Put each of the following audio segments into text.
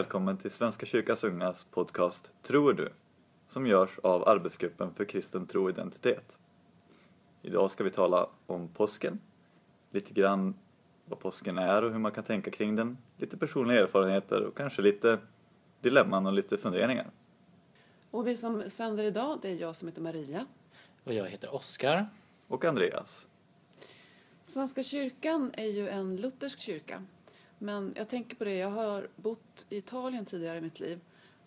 Välkommen till Svenska kyrkans ungas podcast Tror du? som görs av Arbetsgruppen för kristen tro och identitet. Idag ska vi tala om påsken, lite grann vad påsken är och hur man kan tänka kring den, lite personliga erfarenheter och kanske lite dilemman och lite funderingar. Och vi som sänder idag, det är jag som heter Maria. Och jag heter Oskar. Och Andreas. Svenska kyrkan är ju en luthersk kyrka. Men jag tänker på det, jag har bott i Italien tidigare i mitt liv.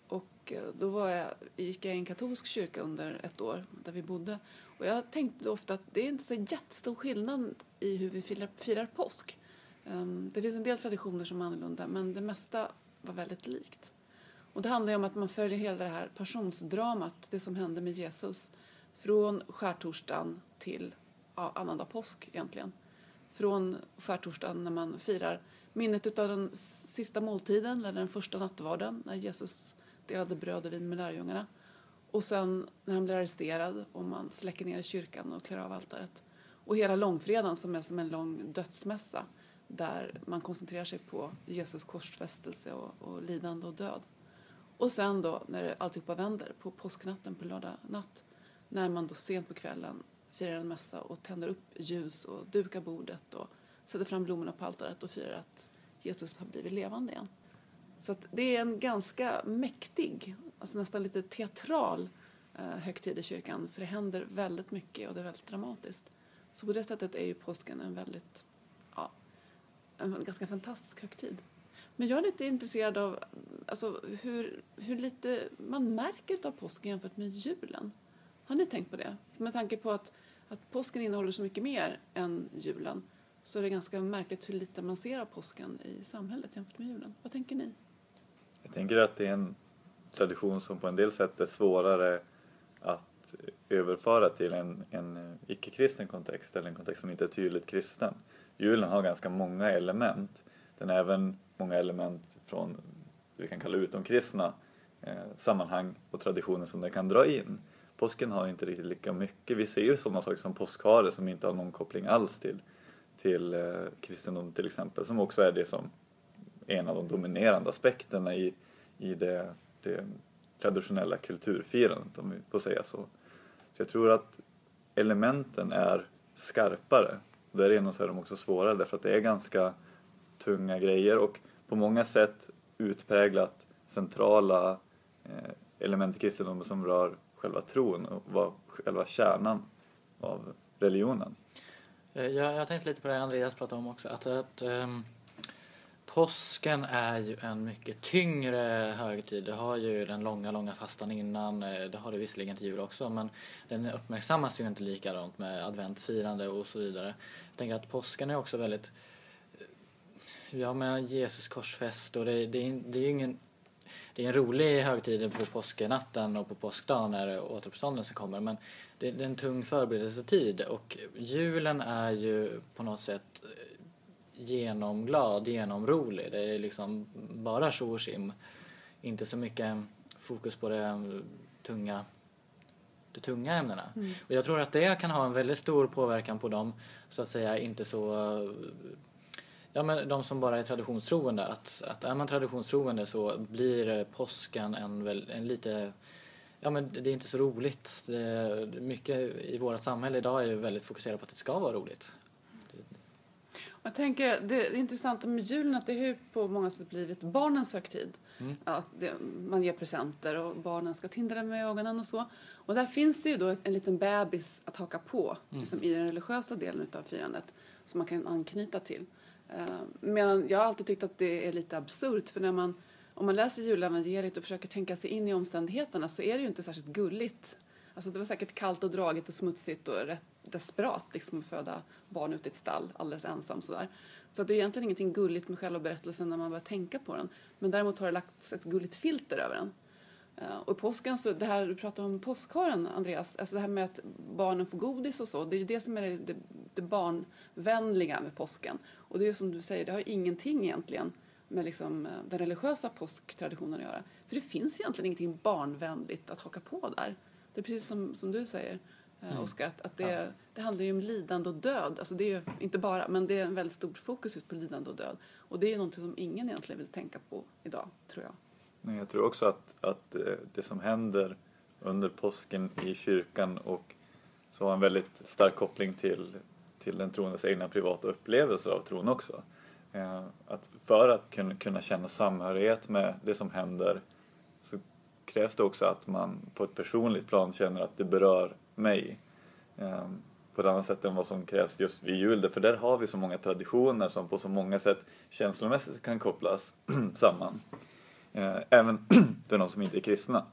Och eh, då var jag, gick jag i en katolsk kyrka under ett år där vi bodde. Och jag tänkte ofta att det är inte så jättestor skillnad i hur vi firar, firar påsk. Ehm, det finns en del traditioner som är annorlunda men det mesta var väldigt likt. Och det handlar ju om att man följer hela det här passionsdramat, det som hände med Jesus. Från skärtorsdagen till ja, annandag påsk egentligen. Från skärtorsdagen när man firar minnet av den sista måltiden, eller den första nattvarden, när Jesus delade bröd och vin med lärjungarna. Och sen när han blir arresterad och man släcker ner i kyrkan och klär av altaret. Och hela långfredagen som är som en lång dödsmässa där man koncentrerar sig på Jesus korsfästelse och, och lidande och död. Och sen då när alltihopa vänder på påsknatten på lördag natt när man då sent på kvällen firar en mässa och tänder upp ljus och dukar bordet och sätter fram blommorna på altaret och firar att Jesus har blivit levande igen. Så att det är en ganska mäktig, alltså nästan lite teatral eh, högtid i kyrkan för det händer väldigt mycket och det är väldigt dramatiskt. Så på det sättet är ju påsken en väldigt, ja, en ganska fantastisk högtid. Men jag är lite intresserad av alltså, hur, hur lite man märker av påsken jämfört med julen. Har ni tänkt på det? Med tanke på att, att påsken innehåller så mycket mer än julen så är det ganska märkligt hur lite man ser av påsken i samhället jämfört med julen. Vad tänker ni? Jag tänker att det är en tradition som på en del sätt är svårare att överföra till en, en icke-kristen kontext eller en kontext som inte är tydligt kristen. Julen har ganska många element. Den har även många element från det vi kan kalla utomkristna eh, sammanhang och traditioner som den kan dra in. Påsken har inte riktigt lika mycket. Vi ser ju sådana saker som påskhare som inte har någon koppling alls till, till eh, kristendom till exempel, som också är det som en av de dominerande aspekterna i, i det, det traditionella kulturfirandet om vi får säga så. Så jag tror att elementen är skarpare. Därigenom så är de också svårare därför att det är ganska tunga grejer och på många sätt utpräglat centrala eh, element i kristendomen som rör själva tron och var själva kärnan av religionen. Eh, jag, jag tänkte lite på det Andreas pratade om också, att, att um, påsken är ju en mycket tyngre högtid. Det har ju den långa, långa fastan innan, eh, det har det visserligen till jul också, men den uppmärksammas ju inte likadant med adventsfirande och så vidare. Jag tänker att påsken är också väldigt Ja, men Jesus korsfäst och det, det, det är ju ingen det är en rolig högtid på påsknatten och på påskdagen när återuppståndelsen kommer men det, det är en tung förberedelsetid och julen är ju på något sätt genomglad, genomrolig. Det är liksom bara tjo och sim. Inte så mycket fokus på det tunga, de tunga ämnena. Mm. Och jag tror att det kan ha en väldigt stor påverkan på dem så att säga inte så Ja men de som bara är traditionstroende, att, att är man traditionstroende så blir påsken en, väl, en lite Ja men det är inte så roligt. Det, mycket i vårt samhälle idag är ju väldigt fokuserat på att det ska vara roligt. Jag tänker, det intressanta med julen att det har på många sätt blivit barnens högtid. Mm. Att det, man ger presenter och barnen ska tindra med ögonen och så. Och där finns det ju då en liten bebis att haka på mm. liksom i den religiösa delen av firandet som man kan anknyta till. Eh, medan jag har alltid tyckt att det är lite absurt för när man, om man läser julevangeliet och försöker tänka sig in i omständigheterna så är det ju inte särskilt gulligt. Alltså det var säkert kallt och dragigt och smutsigt och rätt desperat liksom att föda barn ute i ett stall alldeles ensam sådär. Så det är egentligen ingenting gulligt med själva berättelsen när man börjar tänka på den. Men däremot har det lagts ett gulligt filter över den. Uh, och påsken, så det här du pratar om påskharen Andreas, alltså det här med att barnen får godis och så, det är ju det som är det, det, det barnvänliga med påsken. Och det är som du säger, det har ingenting egentligen med liksom, eh, den religiösa påsktraditionen att göra. För det finns egentligen ingenting barnvänligt att haka på där. Det är precis som, som du säger, eh, Mm. Oskar, att, att det, Ja. det handlar ju om lidande och död. Alltså det är ju inte bara, men det är en väldigt stort fokus just på lidande och död. Och det är något som ingen egentligen vill tänka på idag, tror jag. Nej, jag tror också att, att eh, det som händer under påsken i kyrkan och så har en väldigt stark koppling till, till den troendes egna privata upplevelser av tron också. Eh, att för att kunna, känna samhörighet med det som händer så krävs det också att man på ett personligt plan känner att det berör mig. Eh, på ett annat sätt än vad som krävs just vid jul. För där har vi så många traditioner som på så många sätt känslomässigt kan kopplas samman. Eh, även för de som inte är kristna.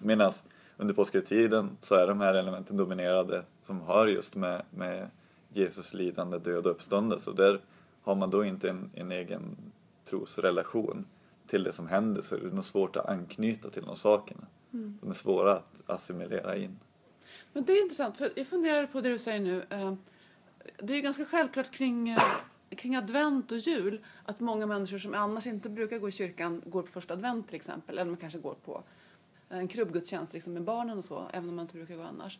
Medan under påskhögtiden så är de här elementen dominerade som har just med, med Jesus lidande, död och uppståndelse. Och där har man då inte en, en egen trosrelation till det som händer så är det nog svårt att anknyta till de sakerna. De är svåra att assimilera in. Men det är intressant, för jag funderar på det du säger nu. Eh, Det är ju ganska självklart kring, eh, kring advent och jul att många människor som annars inte brukar gå i kyrkan går på första advent till exempel. Eller man kanske går på en krubbgudstjänst liksom med barnen och så, även om man inte brukar gå annars.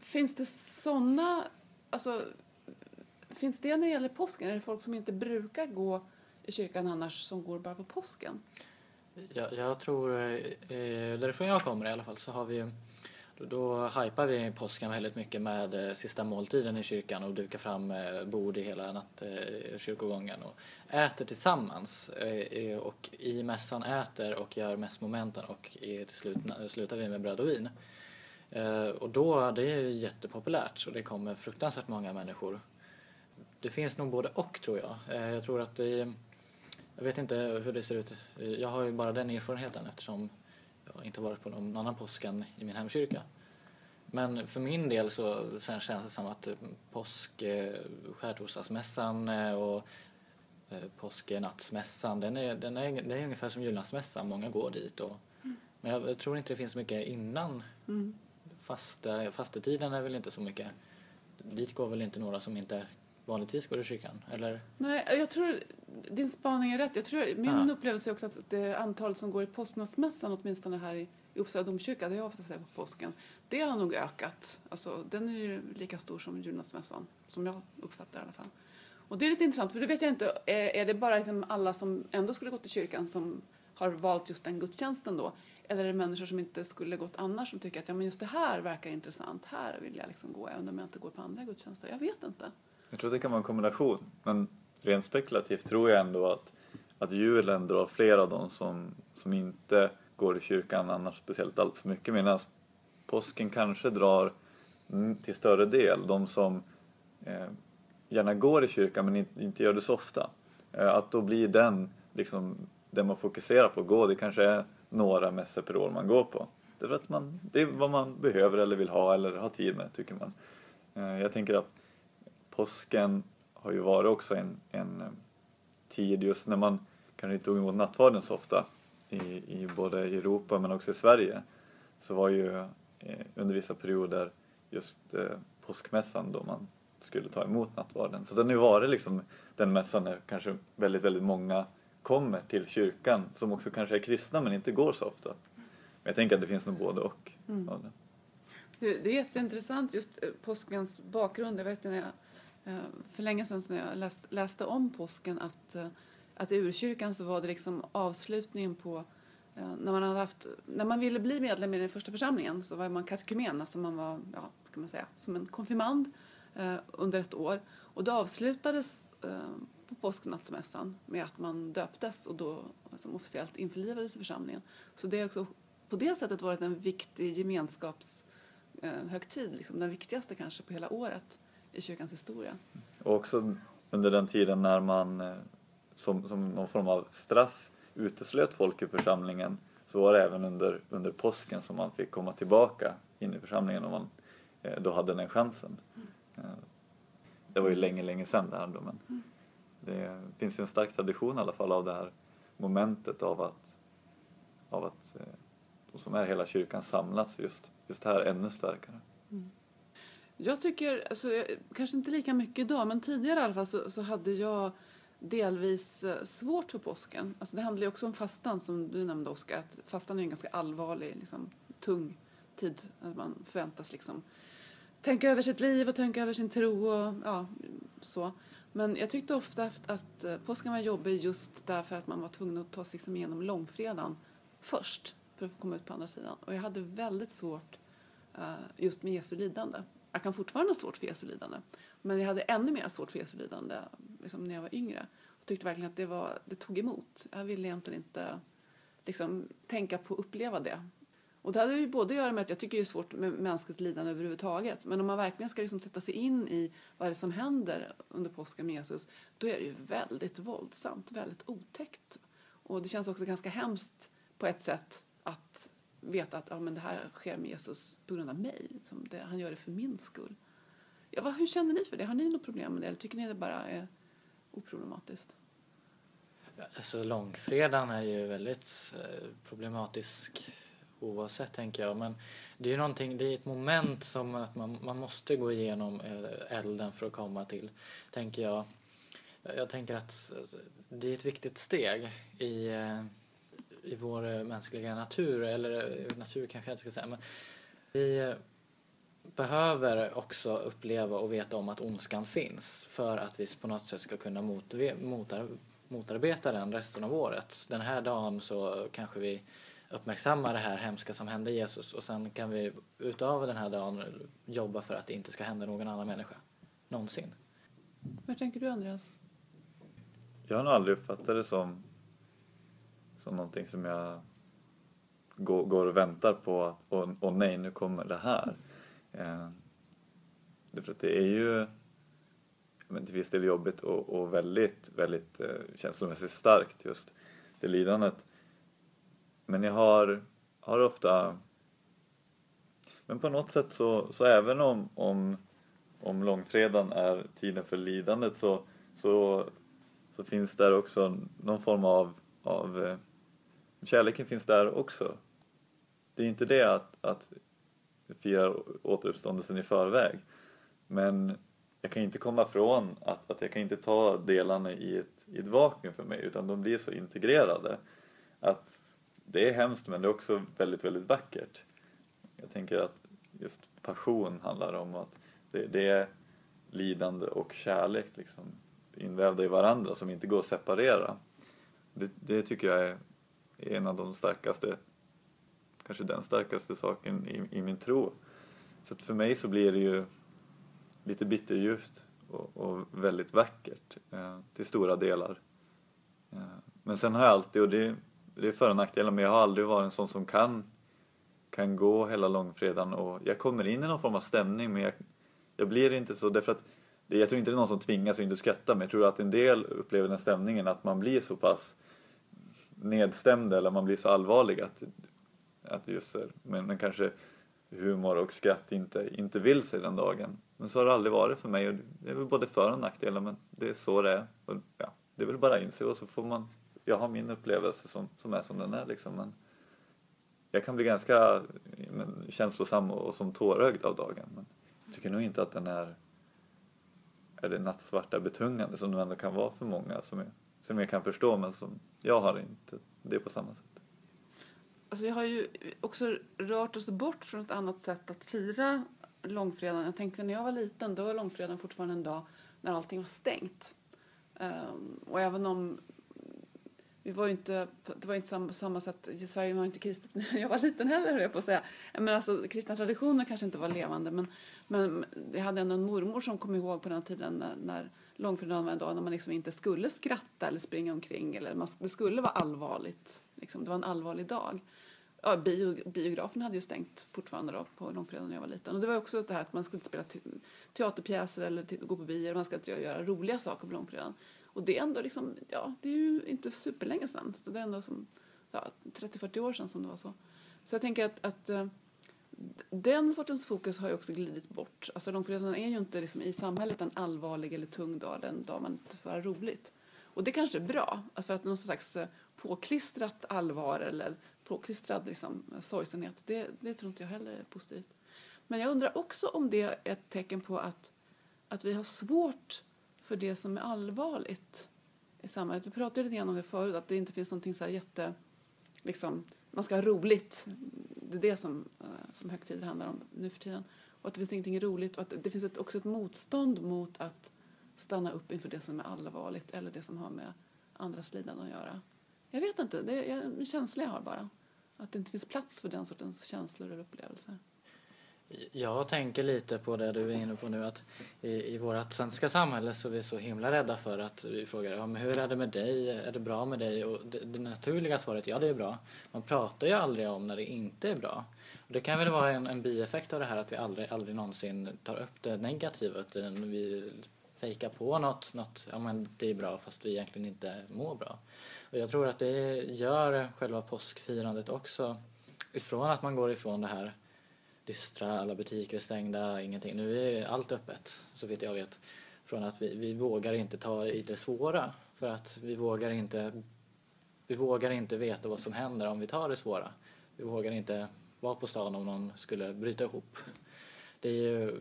Finns det sådana, alltså, finns det när det gäller påsken? Är det folk som inte brukar gå i kyrkan annars som går bara på påsken? Jag, jag tror, eh, eh därifrån jag kommer i alla fall, så har vi ju- då, hypar vi påsken väldigt mycket med eh, sista måltiden i kyrkan och dukar fram eh, bord i hela natt, eh, kyrkogången och äter tillsammans. Och i mässan äter och gör mässmomenten och till slut slutar vi med bröd och vin. Och då, det är jättepopulärt och det kommer fruktansvärt många människor. Det finns nog både och tror jag. Jag tror att det jag vet inte hur det ser ut. Jag har ju bara den erfarenheten eftersom jag inte har varit på någon annan påsken i min hemkyrka. Men för min del så sen känns det som att eh, påsk, eh, skärtorsdagsmässan eh, och påsknattsmässan, den är, den är, det är ungefär som julnattsmässan, många går dit. Och, men jag, jag tror inte det finns mycket innan Mm. fasta, fastetiden är väl inte så mycket. Dit går väl inte några som inte vanligtvis går i kyrkan, eller? Nej, jag tror din spaning är rätt. Jag tror, min Ja. upplevelse är också att det antal som går i påsknattsmässan, åtminstone här i, i Uppsala domkyrka, det jag ofta säger på påsken, det har nog ökat. Alltså, den är ju lika stor som julnattsmässan, som jag uppfattar i alla fall. Och det är lite intressant, för det vet jag inte, är, är det bara liksom alla som ändå skulle gått till kyrkan som har valt just den gudstjänsten då? Eller är det människor som inte skulle gått annars som tycker att ja, men just det här verkar intressant, här vill jag liksom gå, även om jag inte går på andra gudstjänster? Jag vet inte. Jag tror det kan vara en kombination. Men rent spekulativt tror jag ändå att, att julen drar fler av dem som, som inte går i kyrkan annars speciellt allt för mycket. Medan påsken kanske drar till större del de som eh, gärna går i kyrkan men inte, inte gör det så ofta. Eh, att då blir den liksom det man fokuserar på att gå. Det kanske är några mässor per år man går på. Därför att man, det är vad man behöver eller vill ha eller har tid med tycker man. Eh, jag tänker att påsken har ju varit också en, en eh, tid just när man kanske inte tog emot nattvarden så ofta i, i både Europa men också i Sverige så var ju eh, under vissa perioder just eh, påskmässan då man skulle ta emot nattvarden. Så den har ju varit liksom den mässan där kanske väldigt, väldigt många kommer till kyrkan som också kanske är kristna men inte går så ofta. Men jag tänker att det finns nog både och. Mm. det. Är jätteintressant just eh, påskens bakgrund. Jag vet när jag, Eh, för länge sedan när jag läst, läste om påsken att, eh, att i urkyrkan så var det liksom avslutningen på eh, när man, hade haft, när man ville bli medlem i den första församlingen så var man katekumen, alltså man var ja, kan man säga, som en konfirmand eh, under ett år. Och det avslutades eh, på påsknattsmässan med att man döptes och då som officiellt införlivades i församlingen. Så det har också på det sättet varit en viktig gemenskapshögtid, eh, liksom, den viktigaste kanske på hela året i kyrkans historia. Och också under den tiden när man eh, som, som någon form av straff uteslöt folk ur församlingen så var det även under, under påsken som man fick komma tillbaka in i församlingen om man eh, då hade den chansen. Eh, Det var ju länge, länge sedan det här då men det finns ju en stark tradition i alla fall av det här momentet av att, av att de som är hela kyrkan samlas just, just här ännu starkare. Jag tycker, alltså, kanske inte lika mycket idag, men tidigare i alla fall så, så hade jag delvis eh, svårt för påsken. Alltså, det handlar ju också om fastan som du nämnde Oskar. Att fastan är en ganska allvarlig, liksom, tung tid. Att man förväntas liksom tänka över sitt liv och tänka över sin tro och ja, så. Men jag tyckte ofta att, att eh, påsken var jobbig just därför att man var tvungen att ta sig liksom igenom långfredagen först för att få komma ut på andra sidan. Och jag hade väldigt svårt uh, just med Jesu lidande. Jag kan fortfarande ha svårt för Jesu lidande. Men jag hade ännu mer svårt för Jesu lidande liksom när jag var yngre. Jag tyckte verkligen att det, var, det tog emot. Jag ville egentligen inte liksom, tänka på att uppleva det. Och det hade ju både att göra med att jag tycker det är svårt med mänskligt lidande överhuvudtaget. Men om man verkligen ska liksom sätta sig in i vad det är som händer under påsken med Jesus, då är det ju väldigt våldsamt, väldigt otäckt. Och det känns också ganska hemskt på ett sätt att veta att ja, men det här sker med Jesus på grund av mig. Som det, han gör det för min skull. Ja, vad, hur känner ni för det? Har ni något problem med det? Eller tycker ni det bara är oproblematiskt? Alltså långfredagen är ju väldigt eh, problematisk oavsett tänker jag. Men det är ju någonting, det är ett moment som att man, man måste gå igenom eh, elden för att komma till, tänker jag. Jag tänker att det är ett viktigt steg i, eh, i vår mänskliga natur, eller natur kanske jag inte ska säga, men vi behöver också uppleva och veta om att ondskan finns för att vi på något sätt ska kunna motar, motarbeta den resten av året. Den här dagen så kanske vi uppmärksammar det här hemska som hände Jesus och sen kan vi utav den här dagen jobba för att det inte ska hända någon annan människa. Någonsin. Hur tänker du Andreas? Jag har nog aldrig uppfattat det som, som någonting som jag går, går och väntar på att åh, åh nej, nu kommer det här. Eh, därför att det är ju men till viss del jobbigt och, och väldigt, väldigt eh, känslomässigt starkt just det lidandet. Men jag har, har ofta... Men på något sätt så, så även om, om, om långfredagen är tiden för lidandet så, så, så finns där också någon form av, av eh, kärleken finns där också. Det är inte det att, att fira återuppståndelsen i förväg. Men jag kan inte komma från att, att jag kan inte ta delarna i ett, i ett vakuum för mig utan de blir så integrerade att det är hemskt men det är också väldigt, väldigt vackert. Jag tänker att just passion handlar om att det, det är lidande och kärlek liksom invävda i varandra som inte går att separera. Det, det tycker jag är en av de starkaste, kanske den starkaste saken i, i min tro. Så att för mig så blir det ju lite bitterljuvt och, och väldigt vackert eh, till stora delar. Eh, men sen har jag alltid, och det det är för och nackdelar men jag har aldrig varit en sån som kan, kan gå hela långfredagen och jag kommer in i någon form av stämning men jag, jag blir inte så därför att jag tror inte det är någon som tvingas att inte skratta men jag tror att en del upplever den stämningen att man blir så pass nedstämd eller man blir så allvarlig att, att just men, men kanske humor och skratt inte, inte vill sig den dagen. Men så har det aldrig varit för mig och det är väl både för och nackdelar men det är så det är. Och, ja, det är väl bara att inse och så får man jag har min upplevelse som, som är som den är liksom. Men jag kan bli ganska men, känslosam och, och som tårögd av dagen. Men jag tycker nog inte att den är, är det nattsvarta betungande som den ändå kan vara för många som är som jag kan förstå men som jag har inte det på samma sätt. Alltså vi har ju också rört oss bort från ett annat sätt att fira långfredagen. Jag tänkte när jag var liten, då var långfredagen fortfarande en dag när allting var stängt. Um, och även om vi var inte, det var inte samma, samma sätt, Sverige var inte kristet när jag var liten heller höll jag på att säga. Men alltså kristna traditioner kanske inte var levande men, men jag hade ändå en mormor som kom ihåg på den tiden när, när långfredagen var en dag när man liksom inte skulle skratta eller springa omkring eller man, det skulle vara allvarligt. Liksom, det var en allvarlig dag. Ja, bio, biografen hade ju stängt fortfarande då på långfredagen när jag var liten. Och det var också det här att man skulle spela spela teaterpjäser eller gå på bio, man ska inte göra roliga saker på långfredagen. Och det är ändå liksom, ja, det är ju inte superlänge sedan. Det är ändå som ja, 30-40 år sedan som det var så. Så jag tänker att, att eh, den sortens fokus har ju också glidit bort. Alltså långfredagen är ju inte liksom i samhället en allvarlig eller tung dag, den dag man inte får ha roligt. Och det kanske är bra, för att någon slags eh, påklistrat allvar eller påklistrad liksom, sorgsenhet, det, det tror inte jag heller är positivt. Men jag undrar också om det är ett tecken på att, att vi har svårt för det som är allvarligt i samhället. Vi pratade lite grann om det förut, att det inte finns någonting så här jätte... Liksom, man ska ha roligt. Det är det som, eh, som högtider handlar om nu för tiden. och att det finns ingenting roligt och att det finns ett, också ett motstånd mot att stanna upp inför det som är allvarligt eller det som har med andras lidande att göra. Jag vet inte, det är en känsla jag har bara. Att det inte finns plats för den sortens känslor och upplevelser. Jag tänker lite på det du är inne på nu att i, i vårt svenska samhälle så är vi så himla rädda för att vi frågar ja, men hur är det med dig, är det bra med dig? Och det, det naturliga svaret ja det är bra. Man pratar ju aldrig om när det inte är bra. Och det kan väl vara en, en bieffekt av det här att vi aldrig, aldrig någonsin tar upp det negativa utan vi fejkar på något, något, ja men det är bra fast vi egentligen inte mår bra. Och jag tror att det gör själva påskfirandet också ifrån att man går ifrån det här dystra, alla butiker är stängda, ingenting. Nu är allt öppet, så vitt jag vet. Från att vi, vi vågar inte ta i det svåra. För att vi vågar inte vi vågar inte veta vad som händer om vi tar det svåra. Vi vågar inte vara på stan om någon skulle bryta ihop. Det är ju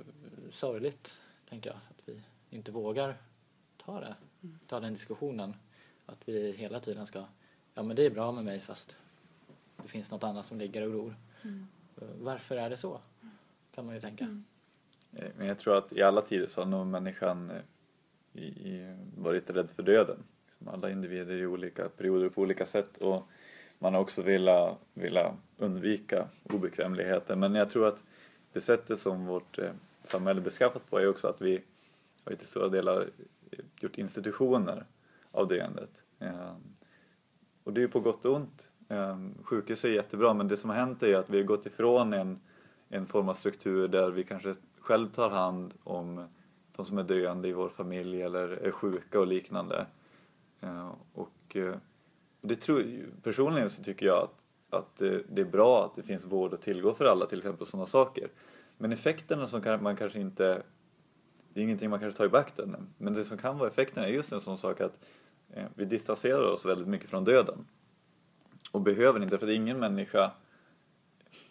sorgligt, tänker jag, att vi inte vågar ta det, ta den diskussionen. Att vi hela tiden ska, ja men det är bra med mig fast det finns något annat som ligger och gror. Mm. Varför är det så? Kan man ju tänka. Mm. Eh, men jag tror att i alla tider så har nog människan eh, i, i, varit rädd för döden. Liksom alla individer i olika perioder på olika sätt och man har också velat, velat undvika obekvämligheter. Men jag tror att det sättet som vårt eh, samhälle är beskaffat på är också att vi har till stora delar gjort institutioner av döendet. Och det är ju på gott och ont. Ehm, um, sjukhus är jättebra men det som har hänt är att vi har gått ifrån en, en form av struktur där vi kanske själv tar hand om de som är döende i vår familj eller är sjuka och liknande. Uh, och uh, det tror, personligen så tycker jag att, att uh, det är bra att det finns vård att tillgå för alla, till exempel sådana saker. Men effekterna som kan, man kanske inte, det är ingenting man kanske tar i beaktande, men det som kan vara effekterna är just en sån sak att eh, vi distanserar oss väldigt mycket från döden och behöver inte, för ingen människa,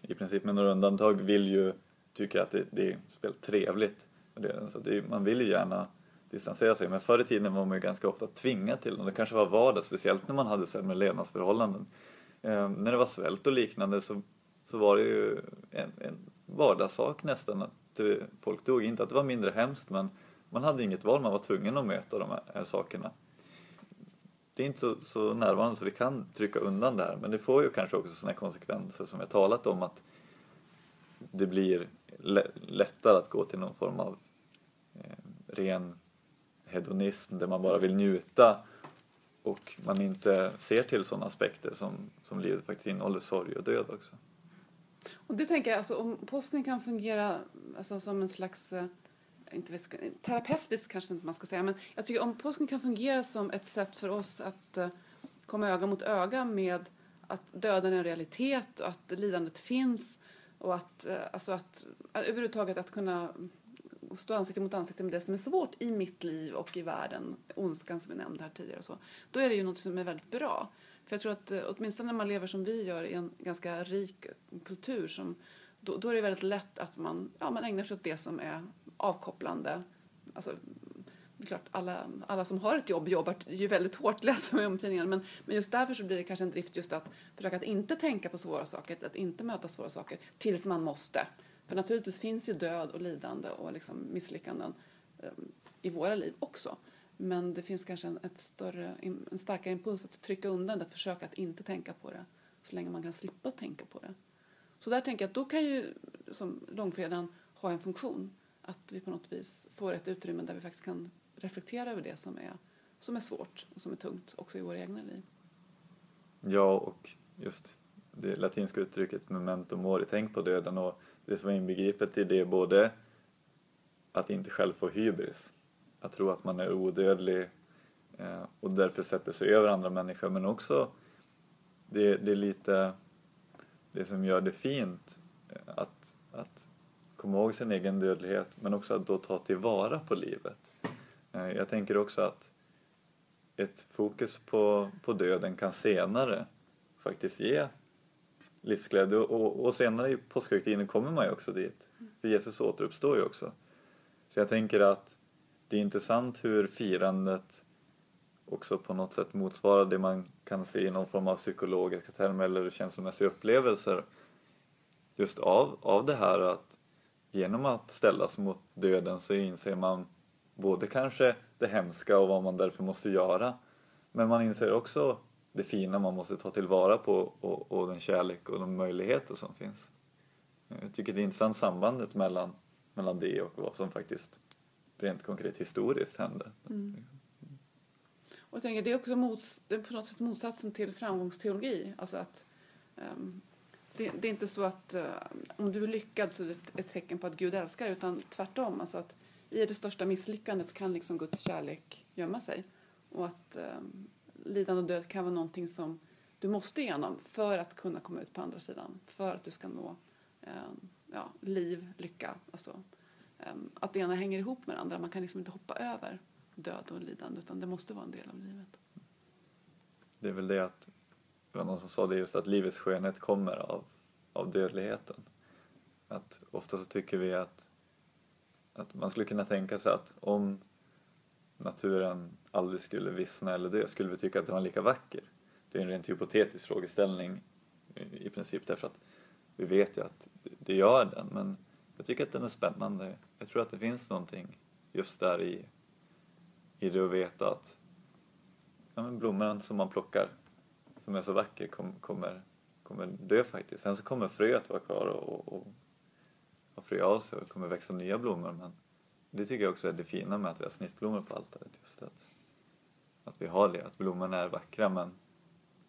i princip med några undantag, vill ju tycka att det, det är spelat trevligt. Det, så det, man vill ju gärna distansera sig, men förr i tiden var man ju ganska ofta tvingad till det. Det kanske var vardag, speciellt när man hade sämre levnadsförhållanden. Eh, när det var svält och liknande så, så var det ju en, en vardagssak nästan att eh, folk dog. Inte att det var mindre hemskt, men man hade inget val, man var tvungen att möta de här, här sakerna det är inte så, så närvarande så vi kan trycka undan det här. Men det får ju kanske också sådana konsekvenser som jag talat om att det blir lättare att gå till någon form av eh, ren hedonism där man bara vill njuta och man inte ser till sådana aspekter som, som livet faktiskt innehåller, sorg och död också. Och det tänker jag, alltså om påsken kan fungera alltså, som en slags eh, inte vet, terapeutiskt kanske inte man ska säga, men jag tycker om påsken kan fungera som ett sätt för oss att eh, komma öga mot öga med att döden är en realitet och att lidandet finns och att, eh, alltså att att överhuvudtaget att kunna stå ansikte mot ansikte med det som är svårt i mitt liv och i världen, ondskan som vi nämnde här tidigare och så, då är det ju något som är väldigt bra. För jag tror att åtminstone när man lever som vi gör i en ganska rik kultur som då, då är det väldigt lätt att man, ja, man ägnar sig åt det som är avkopplande. Alltså, det är klart, alla, alla som har ett jobb jobbar ju väldigt hårt, läser man om tidningarna. Men, men just därför så blir det kanske en drift just att försöka att inte tänka på svåra saker, att inte möta svåra saker tills man måste. För naturligtvis finns ju död och lidande och liksom misslyckanden ehm, i våra liv också. Men det finns kanske en, ett större, en starkare impuls att trycka undan det, att försöka att inte tänka på det så länge man kan slippa tänka på det. Så där tänker jag att då kan ju som långfredagen ha en funktion att vi på något vis får ett utrymme där vi faktiskt kan reflektera över det som är, som är svårt och som är tungt också i våra egna liv. Ja, och just det latinska uttrycket memento mori, tänk på döden och det som är inbegripet i det är både att inte själv få hybris, att tro att man är odödlig eh, och därför sätter sig över andra människor men också det, det är lite det som gör det fint eh, att, att komma ihåg sin egen dödlighet men också att då ta tillvara på livet. Eh, jag tänker också att ett fokus på, på döden kan senare faktiskt ge livsglädje och, och senare i påskhögtiden kommer man ju också dit. För Jesus återuppstår ju också. Så jag tänker att det är intressant hur firandet också på något sätt motsvarar det man kan se i någon form av psykologiska termer eller känslomässiga upplevelser just av, av det här att genom att ställas mot döden så inser man både kanske det hemska och vad man därför måste göra men man inser också det fina man måste ta tillvara på och, och den kärlek och de möjligheter som finns. Jag tycker det är intressant sambandet mellan, mellan det och vad som faktiskt rent konkret historiskt hände. Mm. Och jag tänker, det är också mots, det är på något sätt motsatsen till framgångsteologi. Alltså att, um, det, det, är inte så att uh, om du är lyckad så är det ett, ett tecken på att Gud älskar utan tvärtom. Alltså att I det största misslyckandet kan liksom Guds kärlek gömma sig. Och att um, lidande och död kan vara någonting som du måste igenom för att kunna komma ut på andra sidan. För att du ska nå um, ja, liv, lycka. Alltså, att det ena hänger ihop med det andra. Man kan liksom inte hoppa över död och lidande utan det måste vara en del av livet. Det är väl det att, det var någon som sa det just att livets skönhet kommer av, av dödligheten. Att ofta så tycker vi att, att man skulle kunna tänka sig att om naturen aldrig skulle vissna eller dö skulle vi tycka att den var lika vacker. Det är en rent hypotetisk frågeställning i princip därför att vi vet ju att det gör den men jag tycker att den är spännande. Jag tror att det finns någonting just där i i det att veta att ja, men blomman som man plockar som är så vacker kom, kommer, kommer dö faktiskt. Sen så kommer fröet vara kvar och, och, och frö av sig och kommer växa nya blommor men det tycker jag också är det fina med att vi har snittblommor på altaret. Just att, att vi har det, att blommorna är vackra men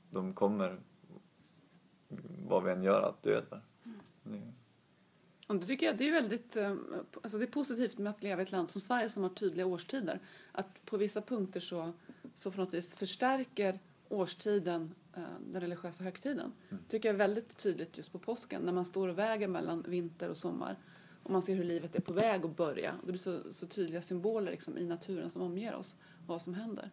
de kommer vad vi än gör att dö där. Mm. Och det tycker jag det är väldigt eh, alltså det är positivt med att leva i ett land som Sverige som har tydliga årstider. Att på vissa punkter så, så på något vis förstärker årstiden eh, den religiösa högtiden. Mm. tycker jag är väldigt tydligt just på påsken när man står och väger mellan vinter och sommar. Och man ser hur livet är på väg att börja. Det blir så, så tydliga symboler liksom, i naturen som omger oss, vad som händer.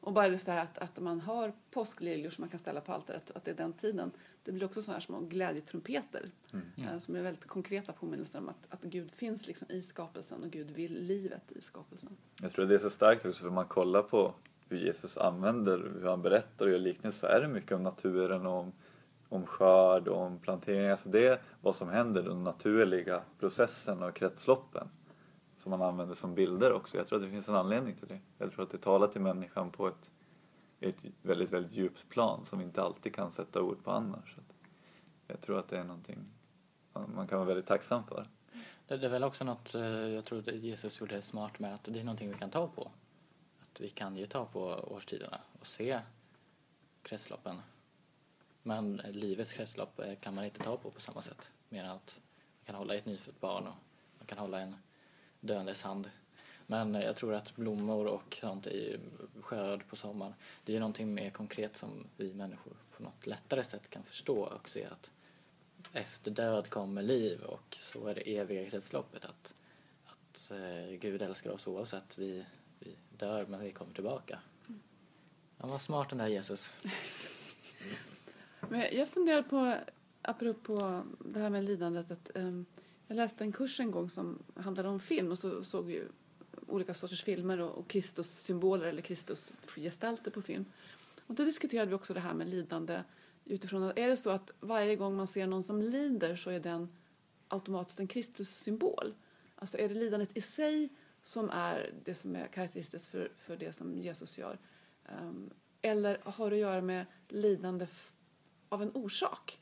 Och bara det här att, att man har påskliljor som man kan ställa på altaret, att det är den tiden. Det blir också så här små glädjetrumpeter mm. Eh, som är väldigt konkreta påminnelser om att, att Gud finns liksom i skapelsen och Gud vill livet i skapelsen. Jag tror att det är så starkt också för man kollar på hur Jesus använder, hur han berättar och gör liknelser så är det mycket om naturen och om, om skörd och om plantering. Alltså det är vad som händer, den naturliga processen och kretsloppen som man använder som bilder också. Jag tror att det finns en anledning till det. Jag tror att det talar till människan på ett, ett väldigt, väldigt djupt plan som vi inte alltid kan sätta ord på annars. Jag tror att det är någonting man kan vara väldigt tacksam för. Det, är väl också något, eh, jag tror att Jesus gjorde smart med att det är någonting vi kan ta på. Att vi kan ju ta på årstiderna och se kretsloppen. Men livets kretslopp eh, kan man inte ta på på samma sätt. Mer än att man kan hålla i ett nyfött barn och man kan hålla en döendes hand. Men eh, jag tror att blommor och sånt i skörd på sommaren, det är någonting mer konkret som vi människor på något lättare sätt kan förstå och se att efter död kommer liv och så är det eviga kretsloppet att, att eh, Gud älskar oss oavsett vi, vi dör men vi kommer tillbaka. Han var smart den där Jesus. men jag funderar på, apropå det här med lidandet, att um, jag läste en kurs en gång som handlade om film och så såg vi olika sorters filmer och, och Kristus-symboler eller Kristus-gestalter på film. Och då diskuterade vi också det här med lidande utifrån att är det så att varje gång man ser någon som lider så är den automatiskt en Kristus-symbol? Alltså är det lidandet i sig som är det som är karaktäristiskt för, för det som Jesus gör? Um, eller har det att göra med lidande av en orsak?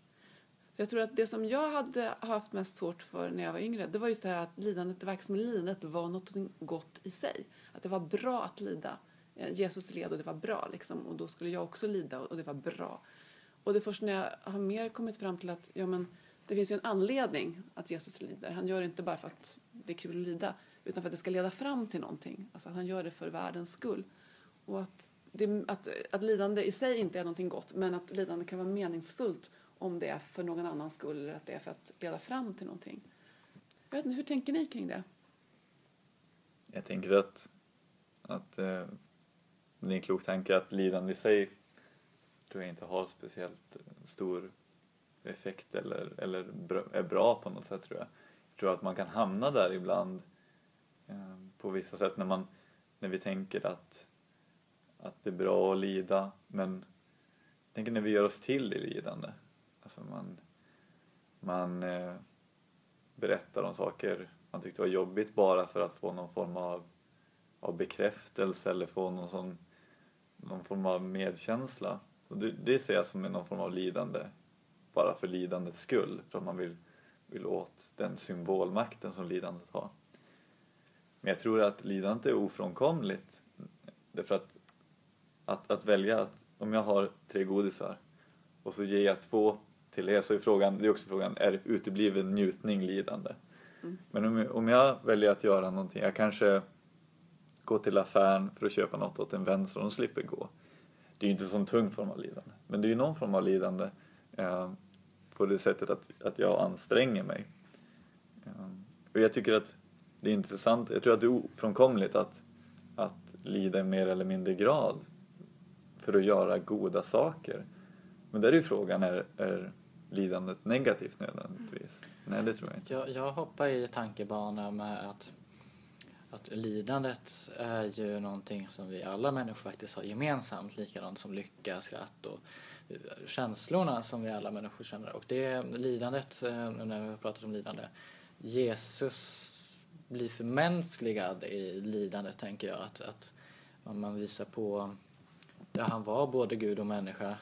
Jag tror att det som jag hade haft mest svårt för när jag var yngre, det var just det här att lidandet, det verkar som lidandet var något gott i sig. Att det var bra att lida. Eh, Jesus led och det var bra liksom, och då skulle jag också lida och det var bra. Och det är först när jag har mer kommit fram till att ja, men, det finns ju en anledning att Jesus lider. Han gör det inte bara för att det är kul att lida, utan för att det ska leda fram till någonting. Alltså att han gör det för världens skull. Och att, det, att, att lidande i sig inte är någonting gott, men att lidande kan vara meningsfullt om det är för någon annans skull eller att det är för att leda fram till någonting. Jag vet inte, hur tänker ni kring det? Jag tänker att, att eh, det är en klok tanke att lidande i sig tror jag inte har speciellt stor effekt eller, eller är bra på något sätt tror jag. Jag tror att man kan hamna där ibland eh, på vissa sätt när, man, när vi tänker att, att det är bra att lida men jag tänker när vi gör oss till i lidande Alltså man, man, eh, berättar om saker man tyckte var jobbigt bara för att få någon form av, av bekräftelse eller få någon, sån, någon form av medkänsla. Och det, det ser jag som någon form av lidande, bara för lidandets skull, för att man vill, vill åt den symbolmakten som lidandet har. Men jag tror att lidandet är ofrånkomligt. Därför att, att, att välja att om jag har tre godisar och så ger jag två till er så är frågan, det är också frågan, är utebliven njutning lidande? Mm. Men om, om jag väljer att göra någonting, jag kanske går till affären för att köpa något åt en vän så de slipper gå. Det är ju inte en sån tung form av lidande, men det är ju någon form av lidande eh, på det sättet att, att jag anstränger mig. Eh, och jag tycker att det är intressant, jag tror att det är ofrånkomligt att, att lida i mer eller mindre grad för att göra goda saker. Men där är ju frågan, är, är lidandet negativt nödvändigtvis? Mm. Nej, det tror jag inte. Jag, jag hoppar i tankebanan med att, att lidandet är ju någonting som vi alla människor faktiskt har gemensamt, likadant som lycka, skratt och eh, känslorna som vi alla människor känner. Och det lidandet, eh, när vi har pratat om lidande, Jesus blir förmänskligad i lidandet tänker jag. Att, att man visar på, ja han var både Gud och människa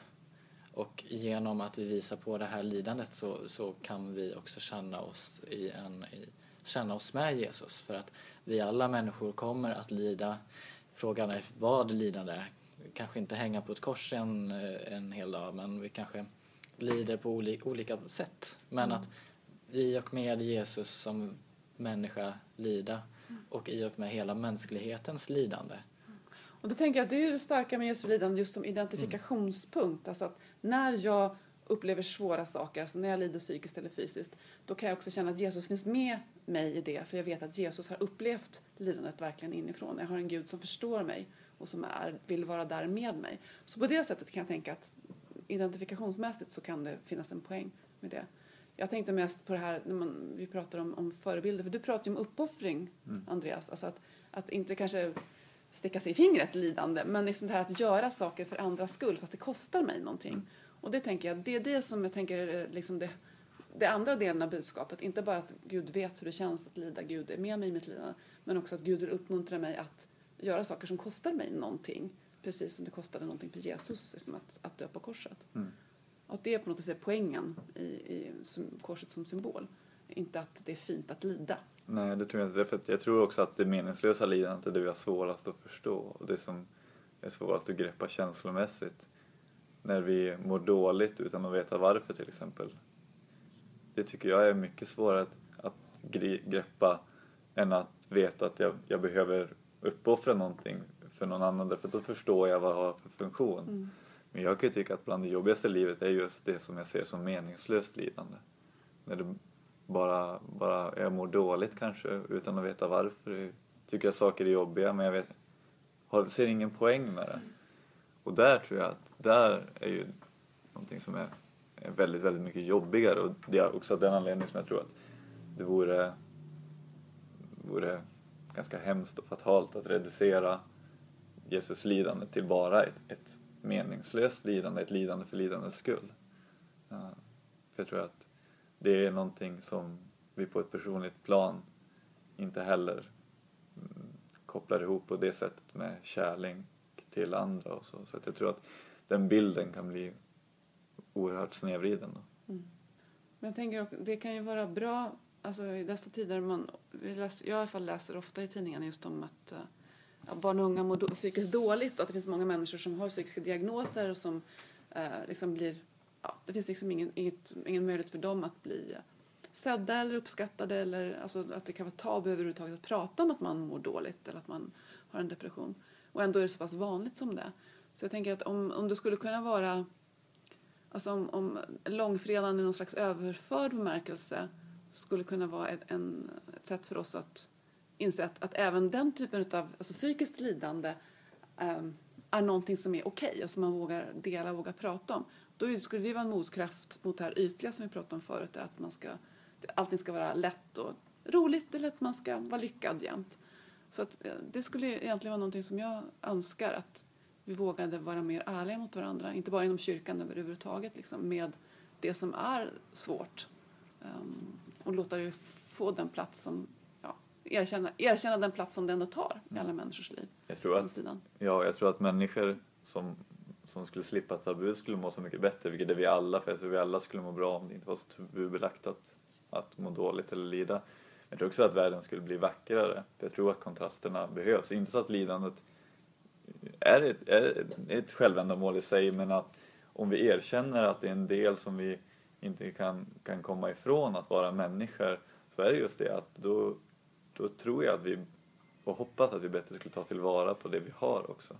och genom att vi visar på det här lidandet så, så kan vi också känna oss, i en, i, känna oss med Jesus. För att vi alla människor kommer att lida. Frågan är vad lidande är. Kanske inte hänga på ett kors en, en hel dag men vi kanske lider på oli, olika sätt. Men mm. att i och med Jesus som människa lida mm. och i och med hela mänsklighetens lidande. Och då tänker jag att det är det starka med Jesu lidande just som identifikationspunkt. Mm. Alltså att när jag upplever svåra saker, alltså när jag lider psykiskt eller fysiskt, då kan jag också känna att Jesus finns med mig i det, för jag vet att Jesus har upplevt lidandet verkligen inifrån. Jag har en Gud som förstår mig och som är, vill vara där med mig. Så på det sättet kan jag tänka att identifikationsmässigt så kan det finnas en poäng med det. Jag tänkte mest på det här när man, vi pratar om, om förebilder, för du pratar ju om uppoffring, mm. Andreas. Alltså att, att inte kanske sticka sig i fingret lidande, men liksom det här att göra saker för andras skull fast det kostar mig någonting. Mm. Och det tänker jag, det är det som jag tänker är liksom det, det andra delen av budskapet. Inte bara att Gud vet hur det känns att lida, Gud är med mig i mitt lidande, men också att Gud vill uppmuntra mig att göra saker som kostar mig någonting. Precis som det kostade någonting för Jesus liksom att, att dö på korset. Mm. Och att det är på något sätt poängen i, i som, korset som symbol. Inte att det är fint att lida. Nej, det tror jag inte. För jag tror också att det meningslösa lidandet är det vi har svårast att förstå. Och det som är svårast att greppa känslomässigt. När vi mår dåligt utan att veta varför till exempel. Det tycker jag är mycket svårare att, att greppa än att veta att jag, jag behöver uppoffra någonting för någon annan. Därför då förstår jag vad jag har för funktion. Mm. Men jag kan ju tycka att bland det jobbigaste livet är just det som jag ser som meningslöst lidande. När det bara, bara jag mår dåligt kanske utan att veta varför. Jag tycker att saker är jobbiga men jag vet, har, ser ingen poäng med det. Och där tror jag att, där är ju någonting som är, är väldigt, väldigt mycket jobbigare och det är också av den anledningen som jag tror att det vore, vore ganska hemskt och fatalt att reducera Jesus lidande till bara ett, ett meningslöst lidande, ett lidande för lidandets skull. För jag tror att det är någonting som vi på ett personligt plan inte heller mm, kopplar ihop på det sättet med kärlek till andra och så. Så jag tror att den bilden kan bli oerhört snedvriden. Mm. Men jag tänker också, det kan ju vara bra, alltså i dessa tider, man, läser, jag i alla fall läser ofta i tidningarna just om att eh, ja, barn och unga mår do, psykiskt dåligt och att det finns många människor som har psykiska diagnoser och som eh, liksom blir ja, det finns liksom ingen, inget, ingen möjlighet för dem att bli sedda eller uppskattade eller alltså att det kan vara tabu överhuvudtaget att prata om att man mår dåligt eller att man har en depression. Och ändå är det så pass vanligt som det. Så jag tänker att om, om det skulle kunna vara Alltså om, om långfredagen i någon slags överförd bemärkelse skulle kunna vara ett, en, ett sätt för oss att inse att, att även den typen av alltså psykiskt lidande um, är någonting som är okej okay och som man vågar dela och vågar prata om. Då skulle det vara en motkraft mot det här ytliga som vi pratade om förut, att man ska, allting ska vara lätt och roligt eller att man ska vara lyckad jämt. Så att, eh, det skulle egentligen vara någonting som jag önskar att vi vågade vara mer ärliga mot varandra, inte bara inom kyrkan överhuvudtaget, liksom, med det som är svårt. Um, och låta det få den plats som, ja, erkänna, erkänna den plats som den tar i alla människors liv. Jag tror att, ja, jag tror att människor som, som skulle slippa tabu skulle må så mycket bättre, vilket är vi alla, för jag tror vi alla skulle må bra om det inte var så tabubelagt att, att må dåligt eller lida. Jag tror också att världen skulle bli vackrare, för jag tror att kontrasterna behövs. Inte så att lidandet är ett, är ett självändamål i sig, men att om vi erkänner att det är en del som vi inte kan, kan komma ifrån att vara människor, så är det just det att då, då tror jag att vi, och hoppas att vi bättre skulle ta tillvara på det vi har också.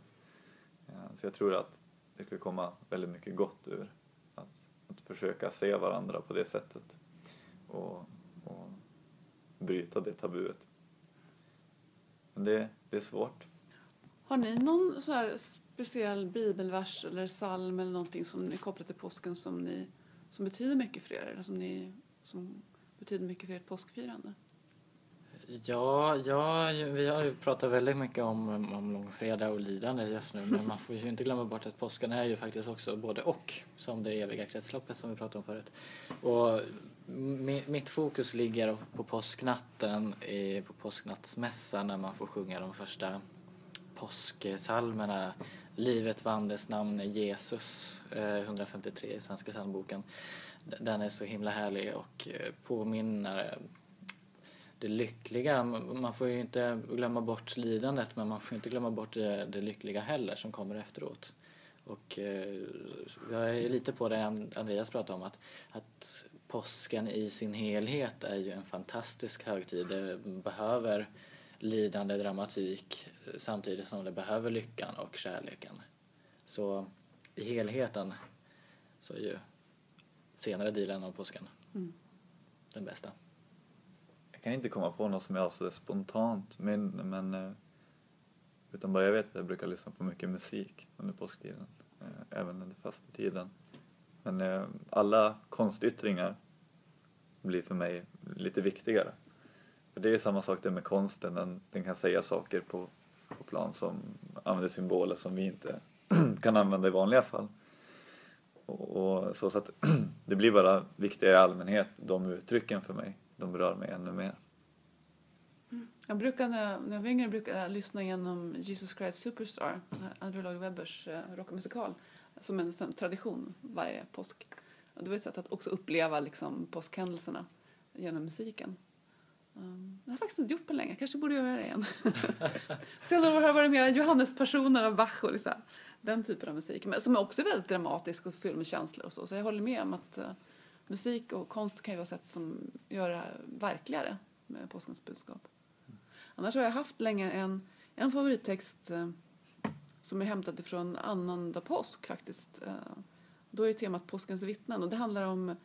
Eh, så jag tror att det skulle komma väldigt mycket gott ur att, att försöka se varandra på det sättet och, och bryta det tabuet. Men det, det är svårt. Har ni någon så här speciell bibelvers eller psalm eller någonting som ni kopplar till påsken som, ni, som betyder mycket för er? Eller som, ni, som betyder mycket för ert påskfirande? Ja, ja, vi har ju pratat väldigt mycket om, om långfredag och lidande just nu men man får ju inte glömma bort att påsken är ju faktiskt också både och som det eviga kretsloppet som vi pratade om förut. Och mitt fokus ligger på påsknatten, på påsknattsmässan när man får sjunga de första påsksalmerna Livet vann dess namn är Jesus, eh, 153 i Svenska psalmboken. Den är så himla härlig och eh, påminner det lyckliga. Man får ju inte glömma bort lidandet men man får inte glömma bort det, det lyckliga heller som kommer efteråt. Och eh, jag är lite på det And- Andreas pratade om att, att påsken i sin helhet är ju en fantastisk högtid. Det behöver lidande dramatik eh, samtidigt som det behöver lyckan och kärleken. Så i helheten så är ju senare delen av påsken Mm. den bästa. Jag kan inte komma på något som jag sådär spontant men, men eh, utan bara jag vet att jag brukar lyssna på mycket musik under påsktiden, eh, även under fastetiden. Men eh, alla konstyttringar blir för mig lite viktigare. För det är samma sak det med konsten, den, den kan säga saker på, på plan som använder symboler som vi inte kan använda i vanliga fall. Och, och så, så att det blir bara viktigare i allmänhet, de uttrycken för mig. De berör mig ännu mer. Mm. Jag brukar, när jag, var yngre brukade jag lyssna igenom Jesus Christ Superstar, Andrew Lloyd Webbers eh, rockmusikal, som en sån tradition varje påsk. Och det var ett sätt att också uppleva liksom, påskhändelserna genom musiken. Ehm, um, det har jag faktiskt inte gjort på länge, kanske borde göra det igen. Senare har jag varit mer Johannespersoner av Bach och liksom, den typen av musik. Men som är också väldigt dramatisk och fylld med känslor och så. Så jag håller med om att eh, musik och konst kan ju vara sätt som gör det verkligare med påskens budskap. Annars har jag haft länge en, en favorittext eh, som är hämtad ifrån annandag påsk faktiskt. Eh, då är temat påskens vittnen och det handlar om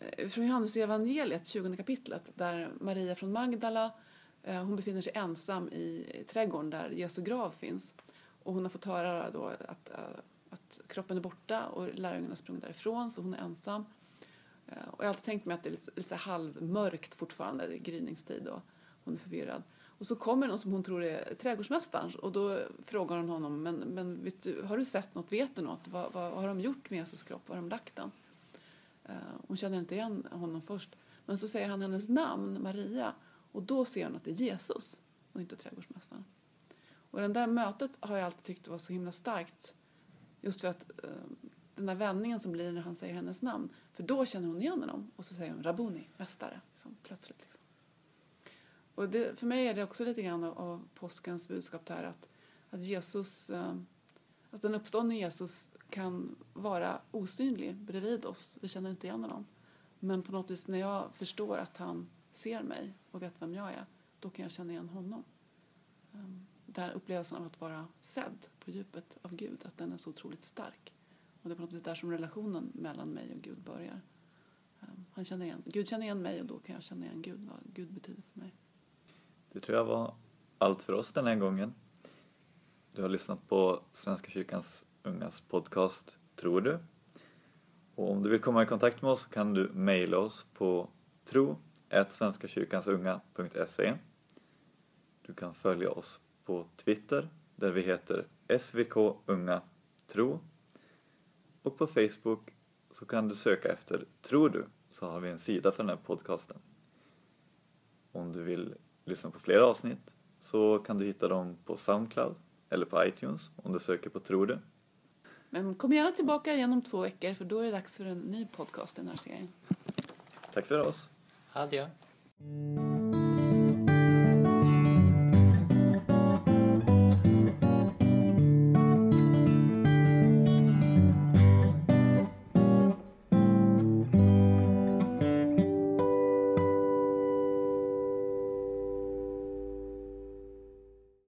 eh, från Johannes evangeliet 20 kapitlet där Maria från Magdala eh, hon befinner sig ensam i, i trädgården där Jesu grav finns. Och hon har fått höra då att, eh, att kroppen är borta och lärjungarna har sprungit därifrån så hon är ensam. Eh, och jag har alltid tänkt mig att det är lite, lite halvmörkt fortfarande, det är gryningstid och hon är förvirrad. Och så kommer någon som hon tror är trädgårdsmästaren och då frågar hon honom, men, men vet du, har du sett något, vet du något, vad, vad, vad har de gjort med Jesus kropp, var har de lagt den? Eh, hon känner inte igen honom först, men så säger han hennes namn, Maria, och då ser hon att det är Jesus och inte trädgårdsmästaren. Och det där mötet har jag alltid tyckt var så himla starkt, just för att eh, den där vändningen som blir när han säger hennes namn, för då känner hon igen honom och så säger hon Rabuni, mästare, liksom, plötsligt. Liksom. Och det, för mig är det också lite grann av, av påskens budskap där att, att Jesus, eh, att den uppståndne Jesus kan vara osynlig bredvid oss. Vi känner inte igen honom. Men på något vis när jag förstår att han ser mig och vet vem jag är, då kan jag känna igen honom. Ehm, den här upplevelsen av att vara sedd på djupet av Gud, att den är så otroligt stark. Och det är på något vis där som relationen mellan mig och Gud börjar. Ehm, han känner igen, Gud känner igen mig och då kan jag känna igen Gud, vad Gud betyder för mig. Det tror jag var allt för oss den här gången. Du har lyssnat på Svenska kyrkans ungas podcast Tror du? Och om du vill komma i kontakt med oss kan du mejla oss på tro.svenskakyrkansunga.se Du kan följa oss på Twitter där vi heter svkungatro och på Facebook så kan du söka efter Tror du? så har vi en sida för den här podcasten. om du vill lyssna på flera avsnitt så kan du hitta dem på Soundcloud eller på iTunes om du söker på Tror du. Men kom gärna tillbaka igen om två veckor för då är det dags för en ny podcast i den här serien. Tack för oss. Adjö.